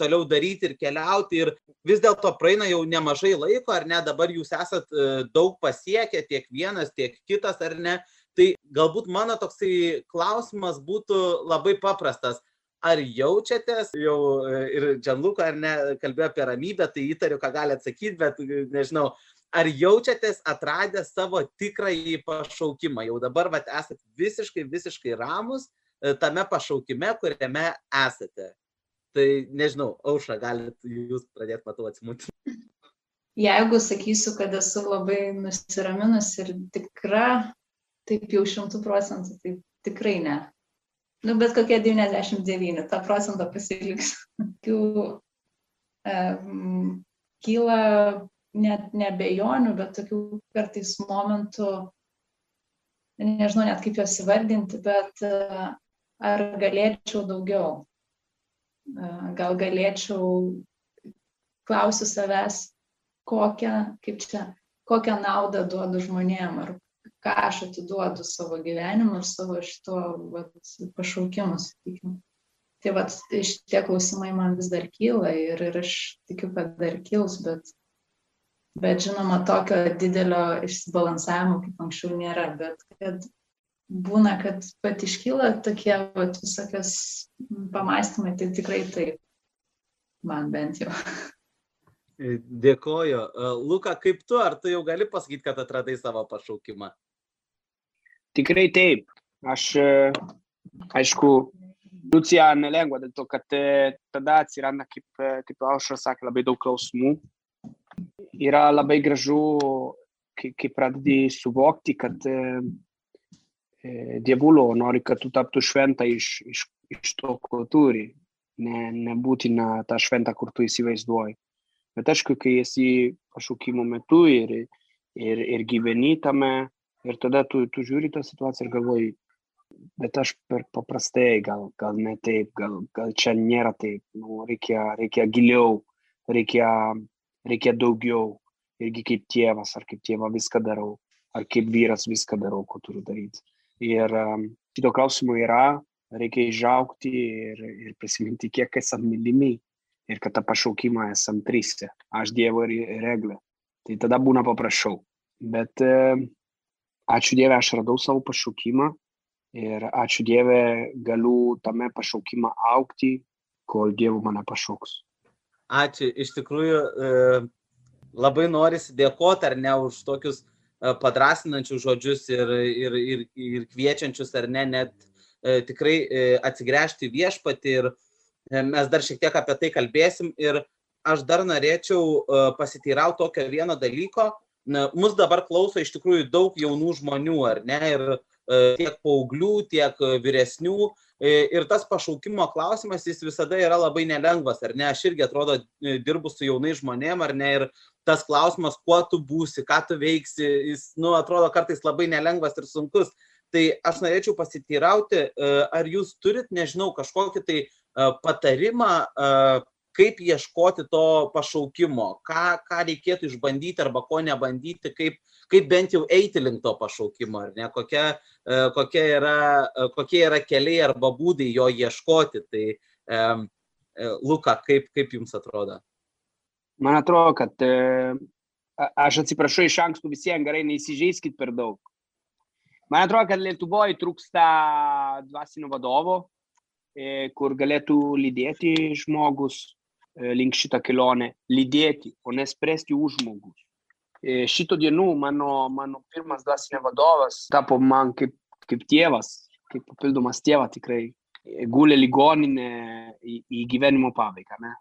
B: toliau daryti ir keliauti, ir vis dėlto praeina jau nemažai laiko, ar ne, dabar jūs esat daug pasiekę, tiek vienas, tiek kitas ar ne. Tai galbūt mano toksai klausimas būtų labai paprastas. Ar jaučiatės, jau e, ir Džanluka ar ne, kalbėjo apie ramybę, tai įtariu, ką gali atsakyti, bet e, nežinau, ar jaučiatės atradę savo tikrąjį pašaukimą? Jau dabar vat, esate visiškai, visiškai ramus e, tame pašaukime, kuriame esate. Tai nežinau, aušą galite jūs pradėti, matau, atsimūti
D: jeigu sakysiu, kad esu labai nusiraminus ir tikra, taip jau šimtų procentų, tai tikrai ne. Nu, bet kokie 99, tą procentą pasiliks. Tokių um, kyla net nebejonių, bet tokių kartais momentų, nežinau net kaip juos įvardinti, bet uh, ar galėčiau daugiau. Uh, gal galėčiau, klausiu savęs, kokią, kaip čia, kokią naudą duodu žmonėm, ar ką aš atiduodu savo gyvenimu ir savo šito vat, pašaukimu, sakykime. Tai vat, šitie klausimai man vis dar kyla ir, ir aš tikiu, kad dar kils, bet, bet žinoma, tokio didelio išsibalansavimo kaip anksčiau nėra, bet kad būna, kad pat iškyla tokie vat, visokios pamastymai, tai tikrai taip, man bent jau.
B: Dėkoju. Luka, kaip tu, ar tu jau gali pasakyti, kad atradai savo pašaukimą?
C: Tikrai taip. Aš, aišku, Liucija nelengva dėl to, kad tada atsiranda, kaip, kaip Aušra sakė, labai daug klausimų. Yra labai gražu, kai, kai pradedi suvokti, kad e, Dievulo nori, kad tu taptų šventą iš, iš, iš to, ko turi. Ne, nebūtina ta šventa, kur tu įsivaizduoji. Bet aišku, kai esi pašaukimo metu ir, ir, ir gyveni tame, ir tada tu, tu žiūri tą situaciją ir galvoji, bet aš per paprastai, gal, gal ne taip, gal, gal čia nėra taip, nu, reikia, reikia giliau, reikia, reikia daugiau, irgi kaip tėvas, ar kaip tėva viską darau, ar kaip vyras viską darau, ko turiu daryti. Ir um, šito klausimo yra, reikia išaukti ir, ir prisiminti, kiek esame mylimi ir kad tą pašaukimą esam trysti. Aš Dievo ir reglė. Tai tada būna paprasčiau. Bet e, ačiū Dieve, aš radau savo pašaukimą ir ačiū Dieve, galiu tame pašaukimą aukti, kol Dievo mane pašauks.
B: Ačiū. Iš tikrųjų, e, labai norisi dėkoti ar ne už tokius e, padrasinančius žodžius ir, ir, ir, ir kviečiančius ar ne net e, tikrai atsigręžti viešpatį ir mes dar šiek tiek apie tai kalbėsim ir aš dar norėčiau pasiteirauti tokio vieno dalyko. Mus dabar klauso iš tikrųjų daug jaunų žmonių, ar ne, ir e, tiek paauglių, tiek vyresnių. Ir tas pašaukimo klausimas, jis visada yra labai nelengvas, ar ne? Aš irgi atrodo dirbu su jaunais žmonėm, ar ne? Ir tas klausimas, kuo tu būsi, ką tu veiksi, jis, nu, atrodo kartais labai nelengvas ir sunkus. Tai aš norėčiau pasiteirauti, ar jūs turit, nežinau, kažkokį tai patarimą, kaip ieškoti to pašaukimo, ką, ką reikėtų išbandyti arba ko nebandyti, kaip, kaip bent jau eiti link to pašaukimo, ar ne, kokia, kokia yra, kokie yra keliai arba būdai jo ieškoti. Tai Luka, kaip, kaip jums atrodo?
C: Man atrodo, kad aš atsiprašau iš anksto visiems gerai, neįsižeiskit per daug. Man atrodo, kad Lietuvoje trūksta dvasinio vadovo, E, kur galėtų lydėti žmogus e, link šitą kelionę, lydėti, o nespręsti už žmogus. E, šito dienų mano, mano pirmas dvasinė vadovas tapo man kaip, kaip tėvas, kaip papildomas tėvas tikrai, gulė ligoninė į, į gyvenimo pabaigą. Ne?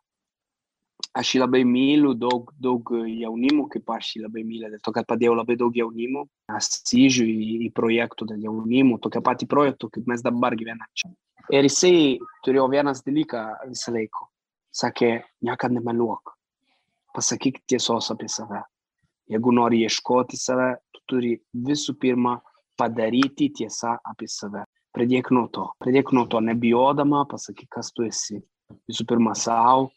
C: aš jį labai myliu, daug, daug jaunimų, kaip aš jį labai myliu, dėl to, kad padėjau labai daug jaunimų, atsižiūriu į, į projektų dėl jaunimų, tokia pati projektų, kaip mes dabar gyvename čia. Ir jisai turėjo vienas dalyką visą laiką. Sakė, niekada nemeluok. Pasakyk tiesos apie save. Jeigu nori ieškoti save, tu turi visų pirma padaryti tiesą apie save. Pradėk nuo to. Pradėk nuo to, nebijodama, pasakyk, kas tu esi. Visų pirma, savo,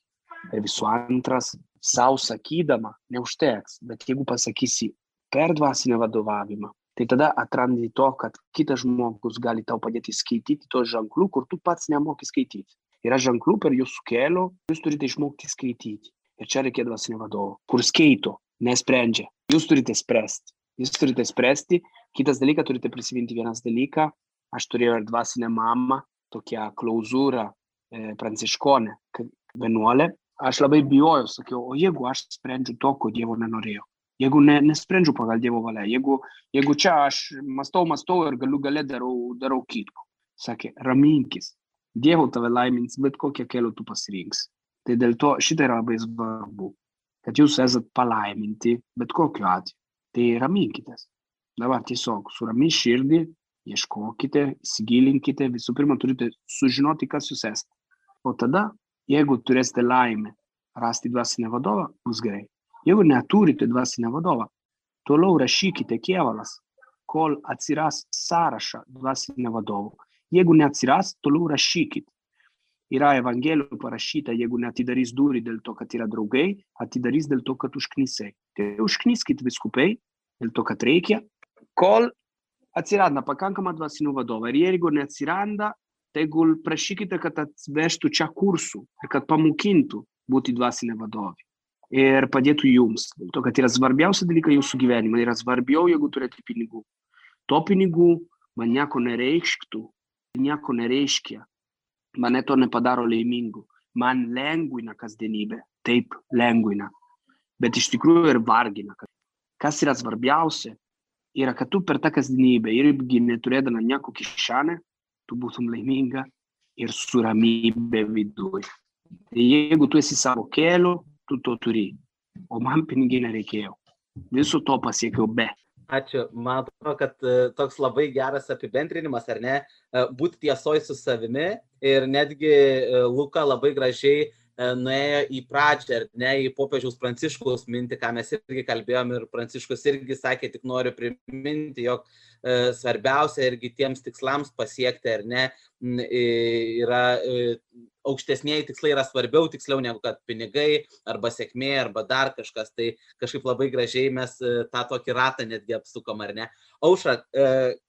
C: ir visų antras, savo sakydama, neužteks, bet jeigu pasakysi per dvasinį vadovavimą, tai tada atrandi to, kad kitas žmogus gali tau padėti skaityti tos ženklų, kur tu pats nemoki skaityti. Yra ženklų per jūsų kelių, jūs turite išmokti skaityti. Ir čia reikia dvasinio vadovo, kur skaito, nesprendžia. Jūs turite spręsti. Jūs turite spręsti. Kitas dalykas, turite prisiminti vienas dalyką. Aš turėjau ir dvasinę mamą, tokią klauzūrą e, pranciškonę, vienuolę, aš labai bijojau, sakiau, o jeigu aš sprendžiu to, ko Dievo nenorėjau, jeigu ne, nesprendžiu pagal Dievo valią, jeigu, jeigu čia aš mastau, mastau ir galiu galę darau, darau kitko. Sakė, raminkis, Dievo tave laimins, bet kokią kelią tu pasirinks. Tai dėl to šitai yra labai svarbu, kad jūs esat palaiminti bet kokiu atveju. Tai raminkitės. Dabar tiesiog su rami širdį ieškokite, įsigilinkite, visų pirma turite sužinoti, kas jūs esate. O tada Jeigu turėsite laimę rasti dvasinę vadovą, bus gerai. Jeigu neturite dvasinę vadovą, toliau rašykite kievalas, kol atsiras sąrašą dvasinę vadovų. Jeigu neatsiras, toliau rašykit. Yra Evangelijų parašyta, jeigu neatidarys durį dėl to, kad yra draugai, atidarys dėl to, kad užknisai. Tai užkniskit viskupai, dėl to, kad reikia, kol atsiranda pakankama dvasinio vadovo. Ir jeigu neatsiranda, tegul prašykite, kad atvežtų čia kursų ir kad pamokintų būti dvasinė vadovė. Ir padėtų jums. Dėl to, kad yra svarbiausia dalyka jūsų gyvenime. Yra svarbiau, jeigu turite pinigų. To pinigų man nieko nereikštų, nieko nereiškia. Mane to nepadaro laimingu. Man lengvina kasdienybė. Taip, lengvina. Bet iš tikrųjų ir vargina. Kas yra svarbiausia, yra, kad tu per tą kasdienybę irgi neturėdama nieko kišenę, tu būtum laiminga ir su ramybė viduje. Jeigu tu esi savo keliu, tu to turi. O man pinigai nereikėjo. Viso to pasiekiau be.
B: Ačiū. Man atrodo, kad e, toks labai geras apibendrinimas, ar ne, e, būti tiesoj su savimi ir netgi e, Luka labai gražiai nuėjo į pradžią, ar ne, į popiežiaus pranciškaus mintį, ką mes irgi kalbėjom ir pranciškus irgi sakė, tik noriu priminti, jog svarbiausia irgi tiems tikslams pasiekti, ar ne, yra e, aukštesniai tikslai yra svarbiau tiksliau negu kad pinigai arba sėkmė arba dar kažkas. Tai kažkaip labai gražiai mes e, tą tokį ratą netgi apsukom, ar ne. Aušra,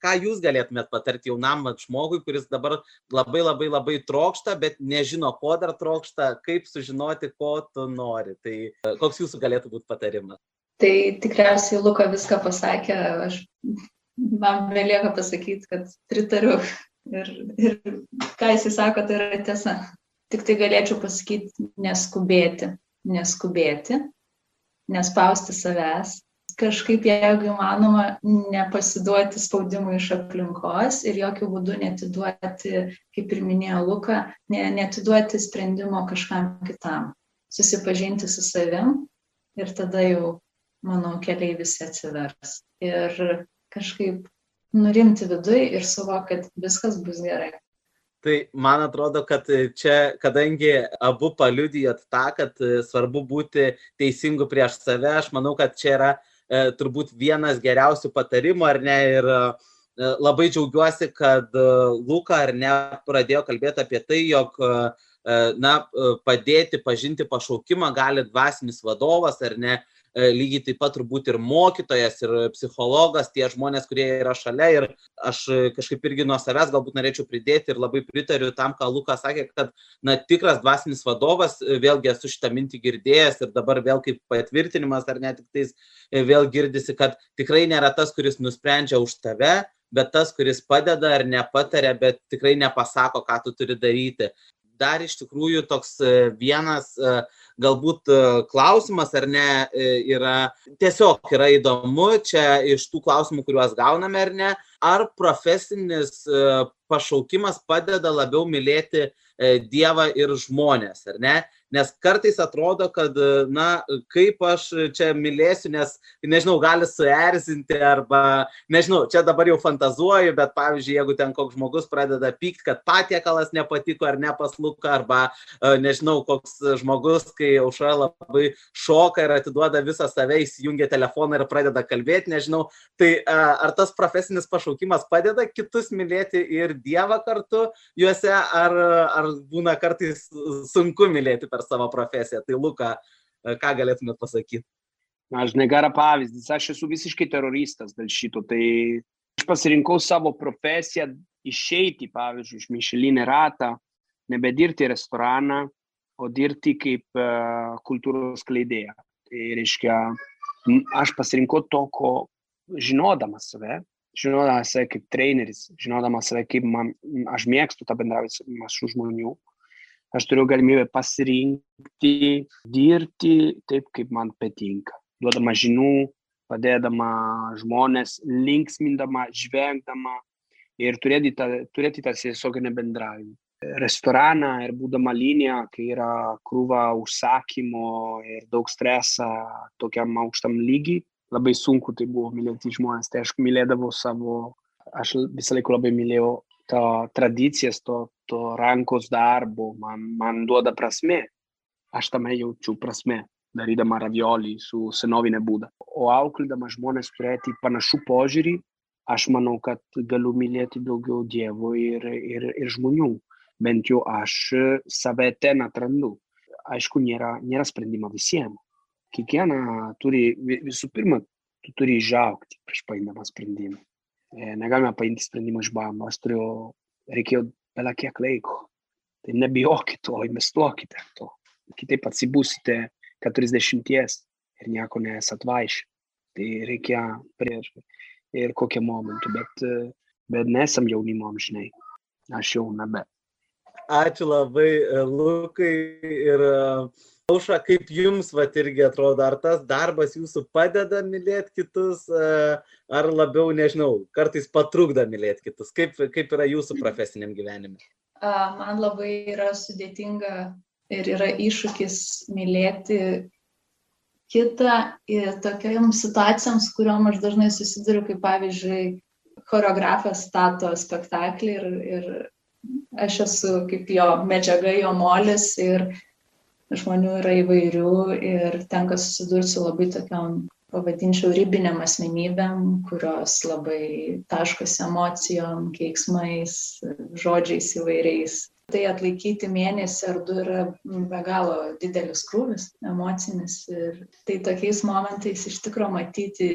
B: ką jūs galėtumėt patarti jaunam žmogui, kuris dabar labai labai labai trokšta, bet nežino, ko dar trokšta, kaip sužinoti, ko tu nori. Tai koks jūsų galėtų būti patarimas?
D: Tai tikriausiai Luka viską pasakė, aš man belieka pasakyti, kad pritariu ir, ir ką jisai sako, tai yra tiesa. Tik tai galėčiau pasakyti neskubėti, neskubėti, nespausti savęs, kažkaip, jeigu įmanoma, nepasiduoti spaudimui iš aplinkos ir jokių būdų netiduoti, kaip ir minėjo Luka, ne, netiduoti sprendimo kažkam kitam. Susipažinti su savim ir tada jau, manau, keliai visi atsivers. Ir kažkaip nurimti viduje ir suvokti, kad viskas bus gerai.
B: Tai man atrodo, kad čia, kadangi abu paliudijot tą, kad svarbu būti teisingu prieš save, aš manau, kad čia yra e, turbūt vienas geriausių patarimų, ar ne? Ir e, labai džiaugiuosi, kad e, Luka ar ne pradėjo kalbėti apie tai, jog e, na, padėti pažinti pašaukimą gali dvasinis vadovas ar ne, E, lygiai taip pat turbūt ir mokytojas, ir psichologas, tie žmonės, kurie yra šalia. Ir aš kažkaip irgi nuo savęs galbūt norėčiau pridėti ir labai pritariu tam, ką Lukas sakė, kad na, tikras dvasinis vadovas, e, vėlgi esu šitą mintį girdėjęs ir dabar vėl kaip patvirtinimas ar net tik tais e, vėl girdisi, kad tikrai nėra tas, kuris nusprendžia už tave, bet tas, kuris padeda ar nepatarė, bet tikrai nepasako, ką tu turi daryti dar iš tikrųjų toks vienas galbūt klausimas ar ne yra tiesiog yra įdomu čia iš tų klausimų, kuriuos gauname ar ne, ar profesinis pašaukimas padeda labiau mylėti Dievą ir žmonės, ar ne? Nes kartais atrodo, kad, na, kaip aš čia mylėsiu, nes, nežinau, gali suerzinti arba, nežinau, čia dabar jau fantazuoju, bet pavyzdžiui, jeigu ten koks žmogus pradeda pykti, kad patiekalas nepatiko ar nepasluka, arba, e, nežinau, koks žmogus, kai aušra labai šoka ir atiduoda visą save, įsijungia telefoną ir pradeda kalbėti, nežinau, tai e, ar tas profesinis pašaukimas padeda kitus mylėti ir Dievą kartu juose, ar, ar būna kartais sunku mylėti per per savo profesiją. Tai Luka, e, ką galėtumėt pasakyti?
C: Na, žinai, gerą pavyzdį. Aš esu visiškai teroristas dėl šito. Tai aš pasirinkau savo profesiją išeiti, pavyzdžiui, iš Mišelinė ratą, nebedirbti restoraną, o dirbti kaip uh, kultūros kleidėja. Tai reiškia, aš pasirinkau to, ko žinodamas save, žinodamas save kaip treneris, žinodamas save kaip man, aš mėgstu tą bendravimą su žmonių, aš turiu galimybę pasirinkti, dirbti taip, kaip man patinka. Duodama žinių, padėdama žmonės, linksmindama, žvengdama ir turėti tą, turėti tą tiesioginę bendravimą. Restoraną ir būdama linija, kai yra krūva užsakymo ir daug streso tokiam aukštam lygiai, labai sunku tai buvo mylėti žmonės. Tai aš mylėdavau savo, aš visą laiką labai mylėjau to tradicijas, to, to rankos darbo man, man duoda prasme. Aš tame jaučiu prasme, darydama raviolį su senovinė būda. O auklydama žmonės turėti panašų požiūrį, aš manau, kad galiu mylėti daugiau dievų ir, ir, ir žmonių. Bent jau aš save ten atrandu. Aišku, nėra, nėra sprendimo visiems. Kiekviena turi, visų pirma, tu turi išaukti prieš paimdama sprendimą. E, negalime paimti sprendimą iš bambo. Aš turiu, reikėjo bela kiek laiko. Tai nebijokit to, investuokite to. Kitaip atsibūsite 40 ir nieko nesat vaišę. Tai reikia prieš ir kokią momentų, bet, bet nesam jaunimo amžinai. Aš jau nebe.
B: Ačiū labai, Lukai. Ir Auša, kaip jums, va, irgi atrodo, ar tas darbas jūsų padeda mylėti kitus, ar labiau, nežinau, kartais patrukda mylėti kitus? Kaip, kaip yra jūsų profesiniam gyvenime?
D: man labai yra sudėtinga ir yra iššūkis mylėti kitą ir tokiam situacijams, kuriuom aš dažnai susiduriu, kaip pavyzdžiui, choreografas stato spektaklį ir, ir aš esu kaip jo medžiaga, jo molis ir žmonių yra įvairių ir tenka susidurti su labai tokiam pavadinčiau ribinėm asmenybėm, kurios labai taškosi emocijom, keiksmais, žodžiais įvairiais. Tai atlaikyti mėnesį ar du yra be galo didelis krūvis emocinis. Ir tai tokiais momentais iš tikrųjų matyti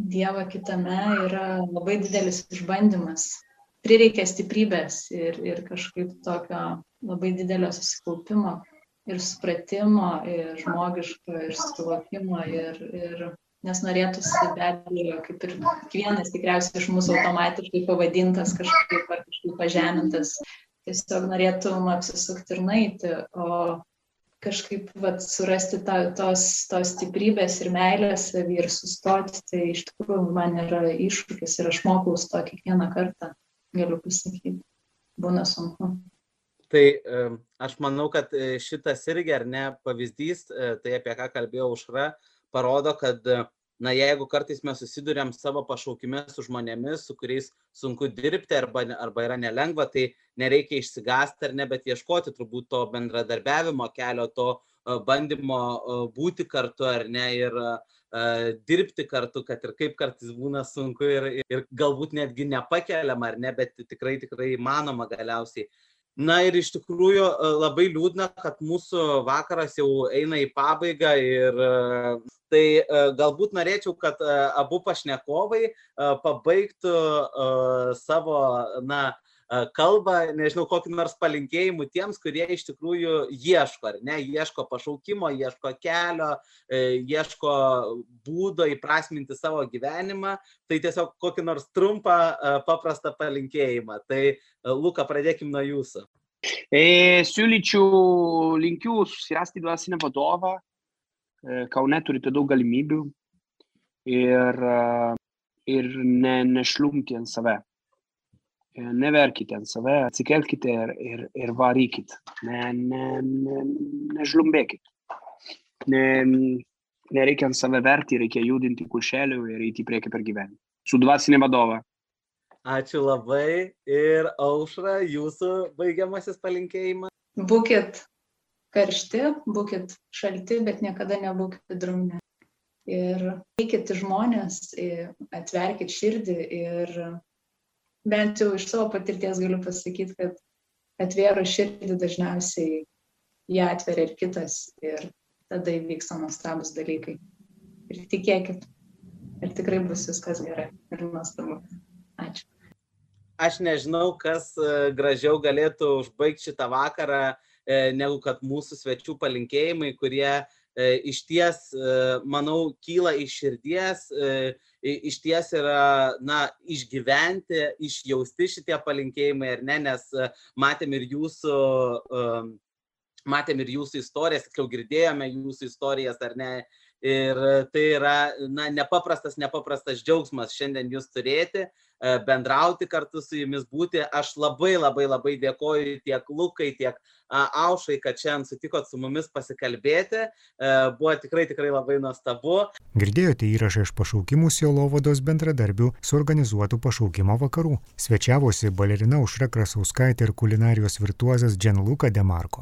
D: Dievą kitame yra labai didelis išbandymas. Prireikia stiprybės ir, ir kažkaip tokio labai didelio susikaupimo ir supratimo, ir žmogiško, ir suvokimo, ir, ir nes norėtųsi be abejo, kaip ir kiekvienas tikriausiai iš mūsų automatiškai pavadintas kažkaip ar kažkaip pažemintas, tiesiog norėtum apsisukti ir naiti, o kažkaip vat, surasti ta, tos, tos stiprybės ir meilės savį ir sustoti, tai iš tikrųjų man yra iššūkis ir aš mokaus to kiekvieną kartą, galiu pasakyti, būna sunku.
B: Tai aš manau, kad e, šitas irgi ar ne pavyzdys, e, tai apie ką kalbėjau užra, parodo, kad na, jeigu kartais mes susidurėm savo pašaukime su žmonėmis, su kuriais sunku dirbti arba, arba yra nelengva, tai nereikia išsigąsti ar ne, bet ieškoti turbūt to bendradarbiavimo kelio, to bandymo būti kartu ar ne ir dirbti kartu, kad ir kaip kartais būna sunku ir, ir galbūt netgi nepakeliama ar ne, bet tikrai tikrai įmanoma galiausiai. Na ir iš tikrųjų e, labai liūdna, kad mūsų vakaras jau eina į pabaigą ir e, tai e, galbūt norėčiau, kad abu pašnekovai pabaigtų savo, na, kalbą, nežinau, kokį nors palinkėjimų tiems, kurie iš tikrųjų ieško, ar ne, ieško pašaukimo, ieško kelio, ieško būdo įprasminti savo gyvenimą, tai tiesiog kokį nors trumpą, paprastą palinkėjimą. Tai Luka, pradėkim nuo jūsų.
C: E, siūlyčiau, linkiu susirasti dvasinę vadovą, e, Kaune turite daug galimybių ir, e, ir ne, nešlumti ant save. E, neverkite ant save, atsikelkite ir, ir, ir varykit, ne, ne, ne, nežlumbėkit. Ne, nereikia ant save verti, reikia judinti kušelių ir eiti į priekį per gyvenimą. Su dvasinė vadova.
B: Ačiū labai. Ir aušra, jūsų baigiamasis palinkėjimas.
D: Būkit karšti, būkit šalti, bet niekada nebūkit drumni. Ir eikit žmonės, atverkit širdį ir bent jau iš savo patirties galiu pasakyti, kad atvėro širdį dažniausiai ją atveria ir kitas ir tada įvyksta nuostabus dalykai. Ir tikėkit, ir tikrai bus viskas gerai ir nuostabu. Ačiū.
B: Aš nežinau, kas e, gražiau galėtų užbaigti šitą vakarą, e, negu kad mūsų svečių palinkėjimai, kurie e, iš ties, manau, kyla iš širdies, iš ties yra, na, išgyventi, išjausti šitie palinkėjimai, ar ne, nes matėm ir jūsų matėm ir jūsų istorijas, tiksliau girdėjome jūsų istorijas, ar ne. Ir tai yra na, nepaprastas, nepaprastas džiaugsmas šiandien jūs turėti, bendrauti kartu su jumis būti. Aš labai labai labai dėkoju tiek Lukai, tiek Aušai, kad šiandien sutikot su mumis pasikalbėti. E, buvo tikrai tikrai labai nuostabu.
A: Girdėjote įrašą iš pašaukimų Sielovados bendradarbių suorganizuotų pašaukimo vakarų. Svečiavosi balerina Užra Krasauskaitė ir kulinarijos virtuozas Džanluka Demarko.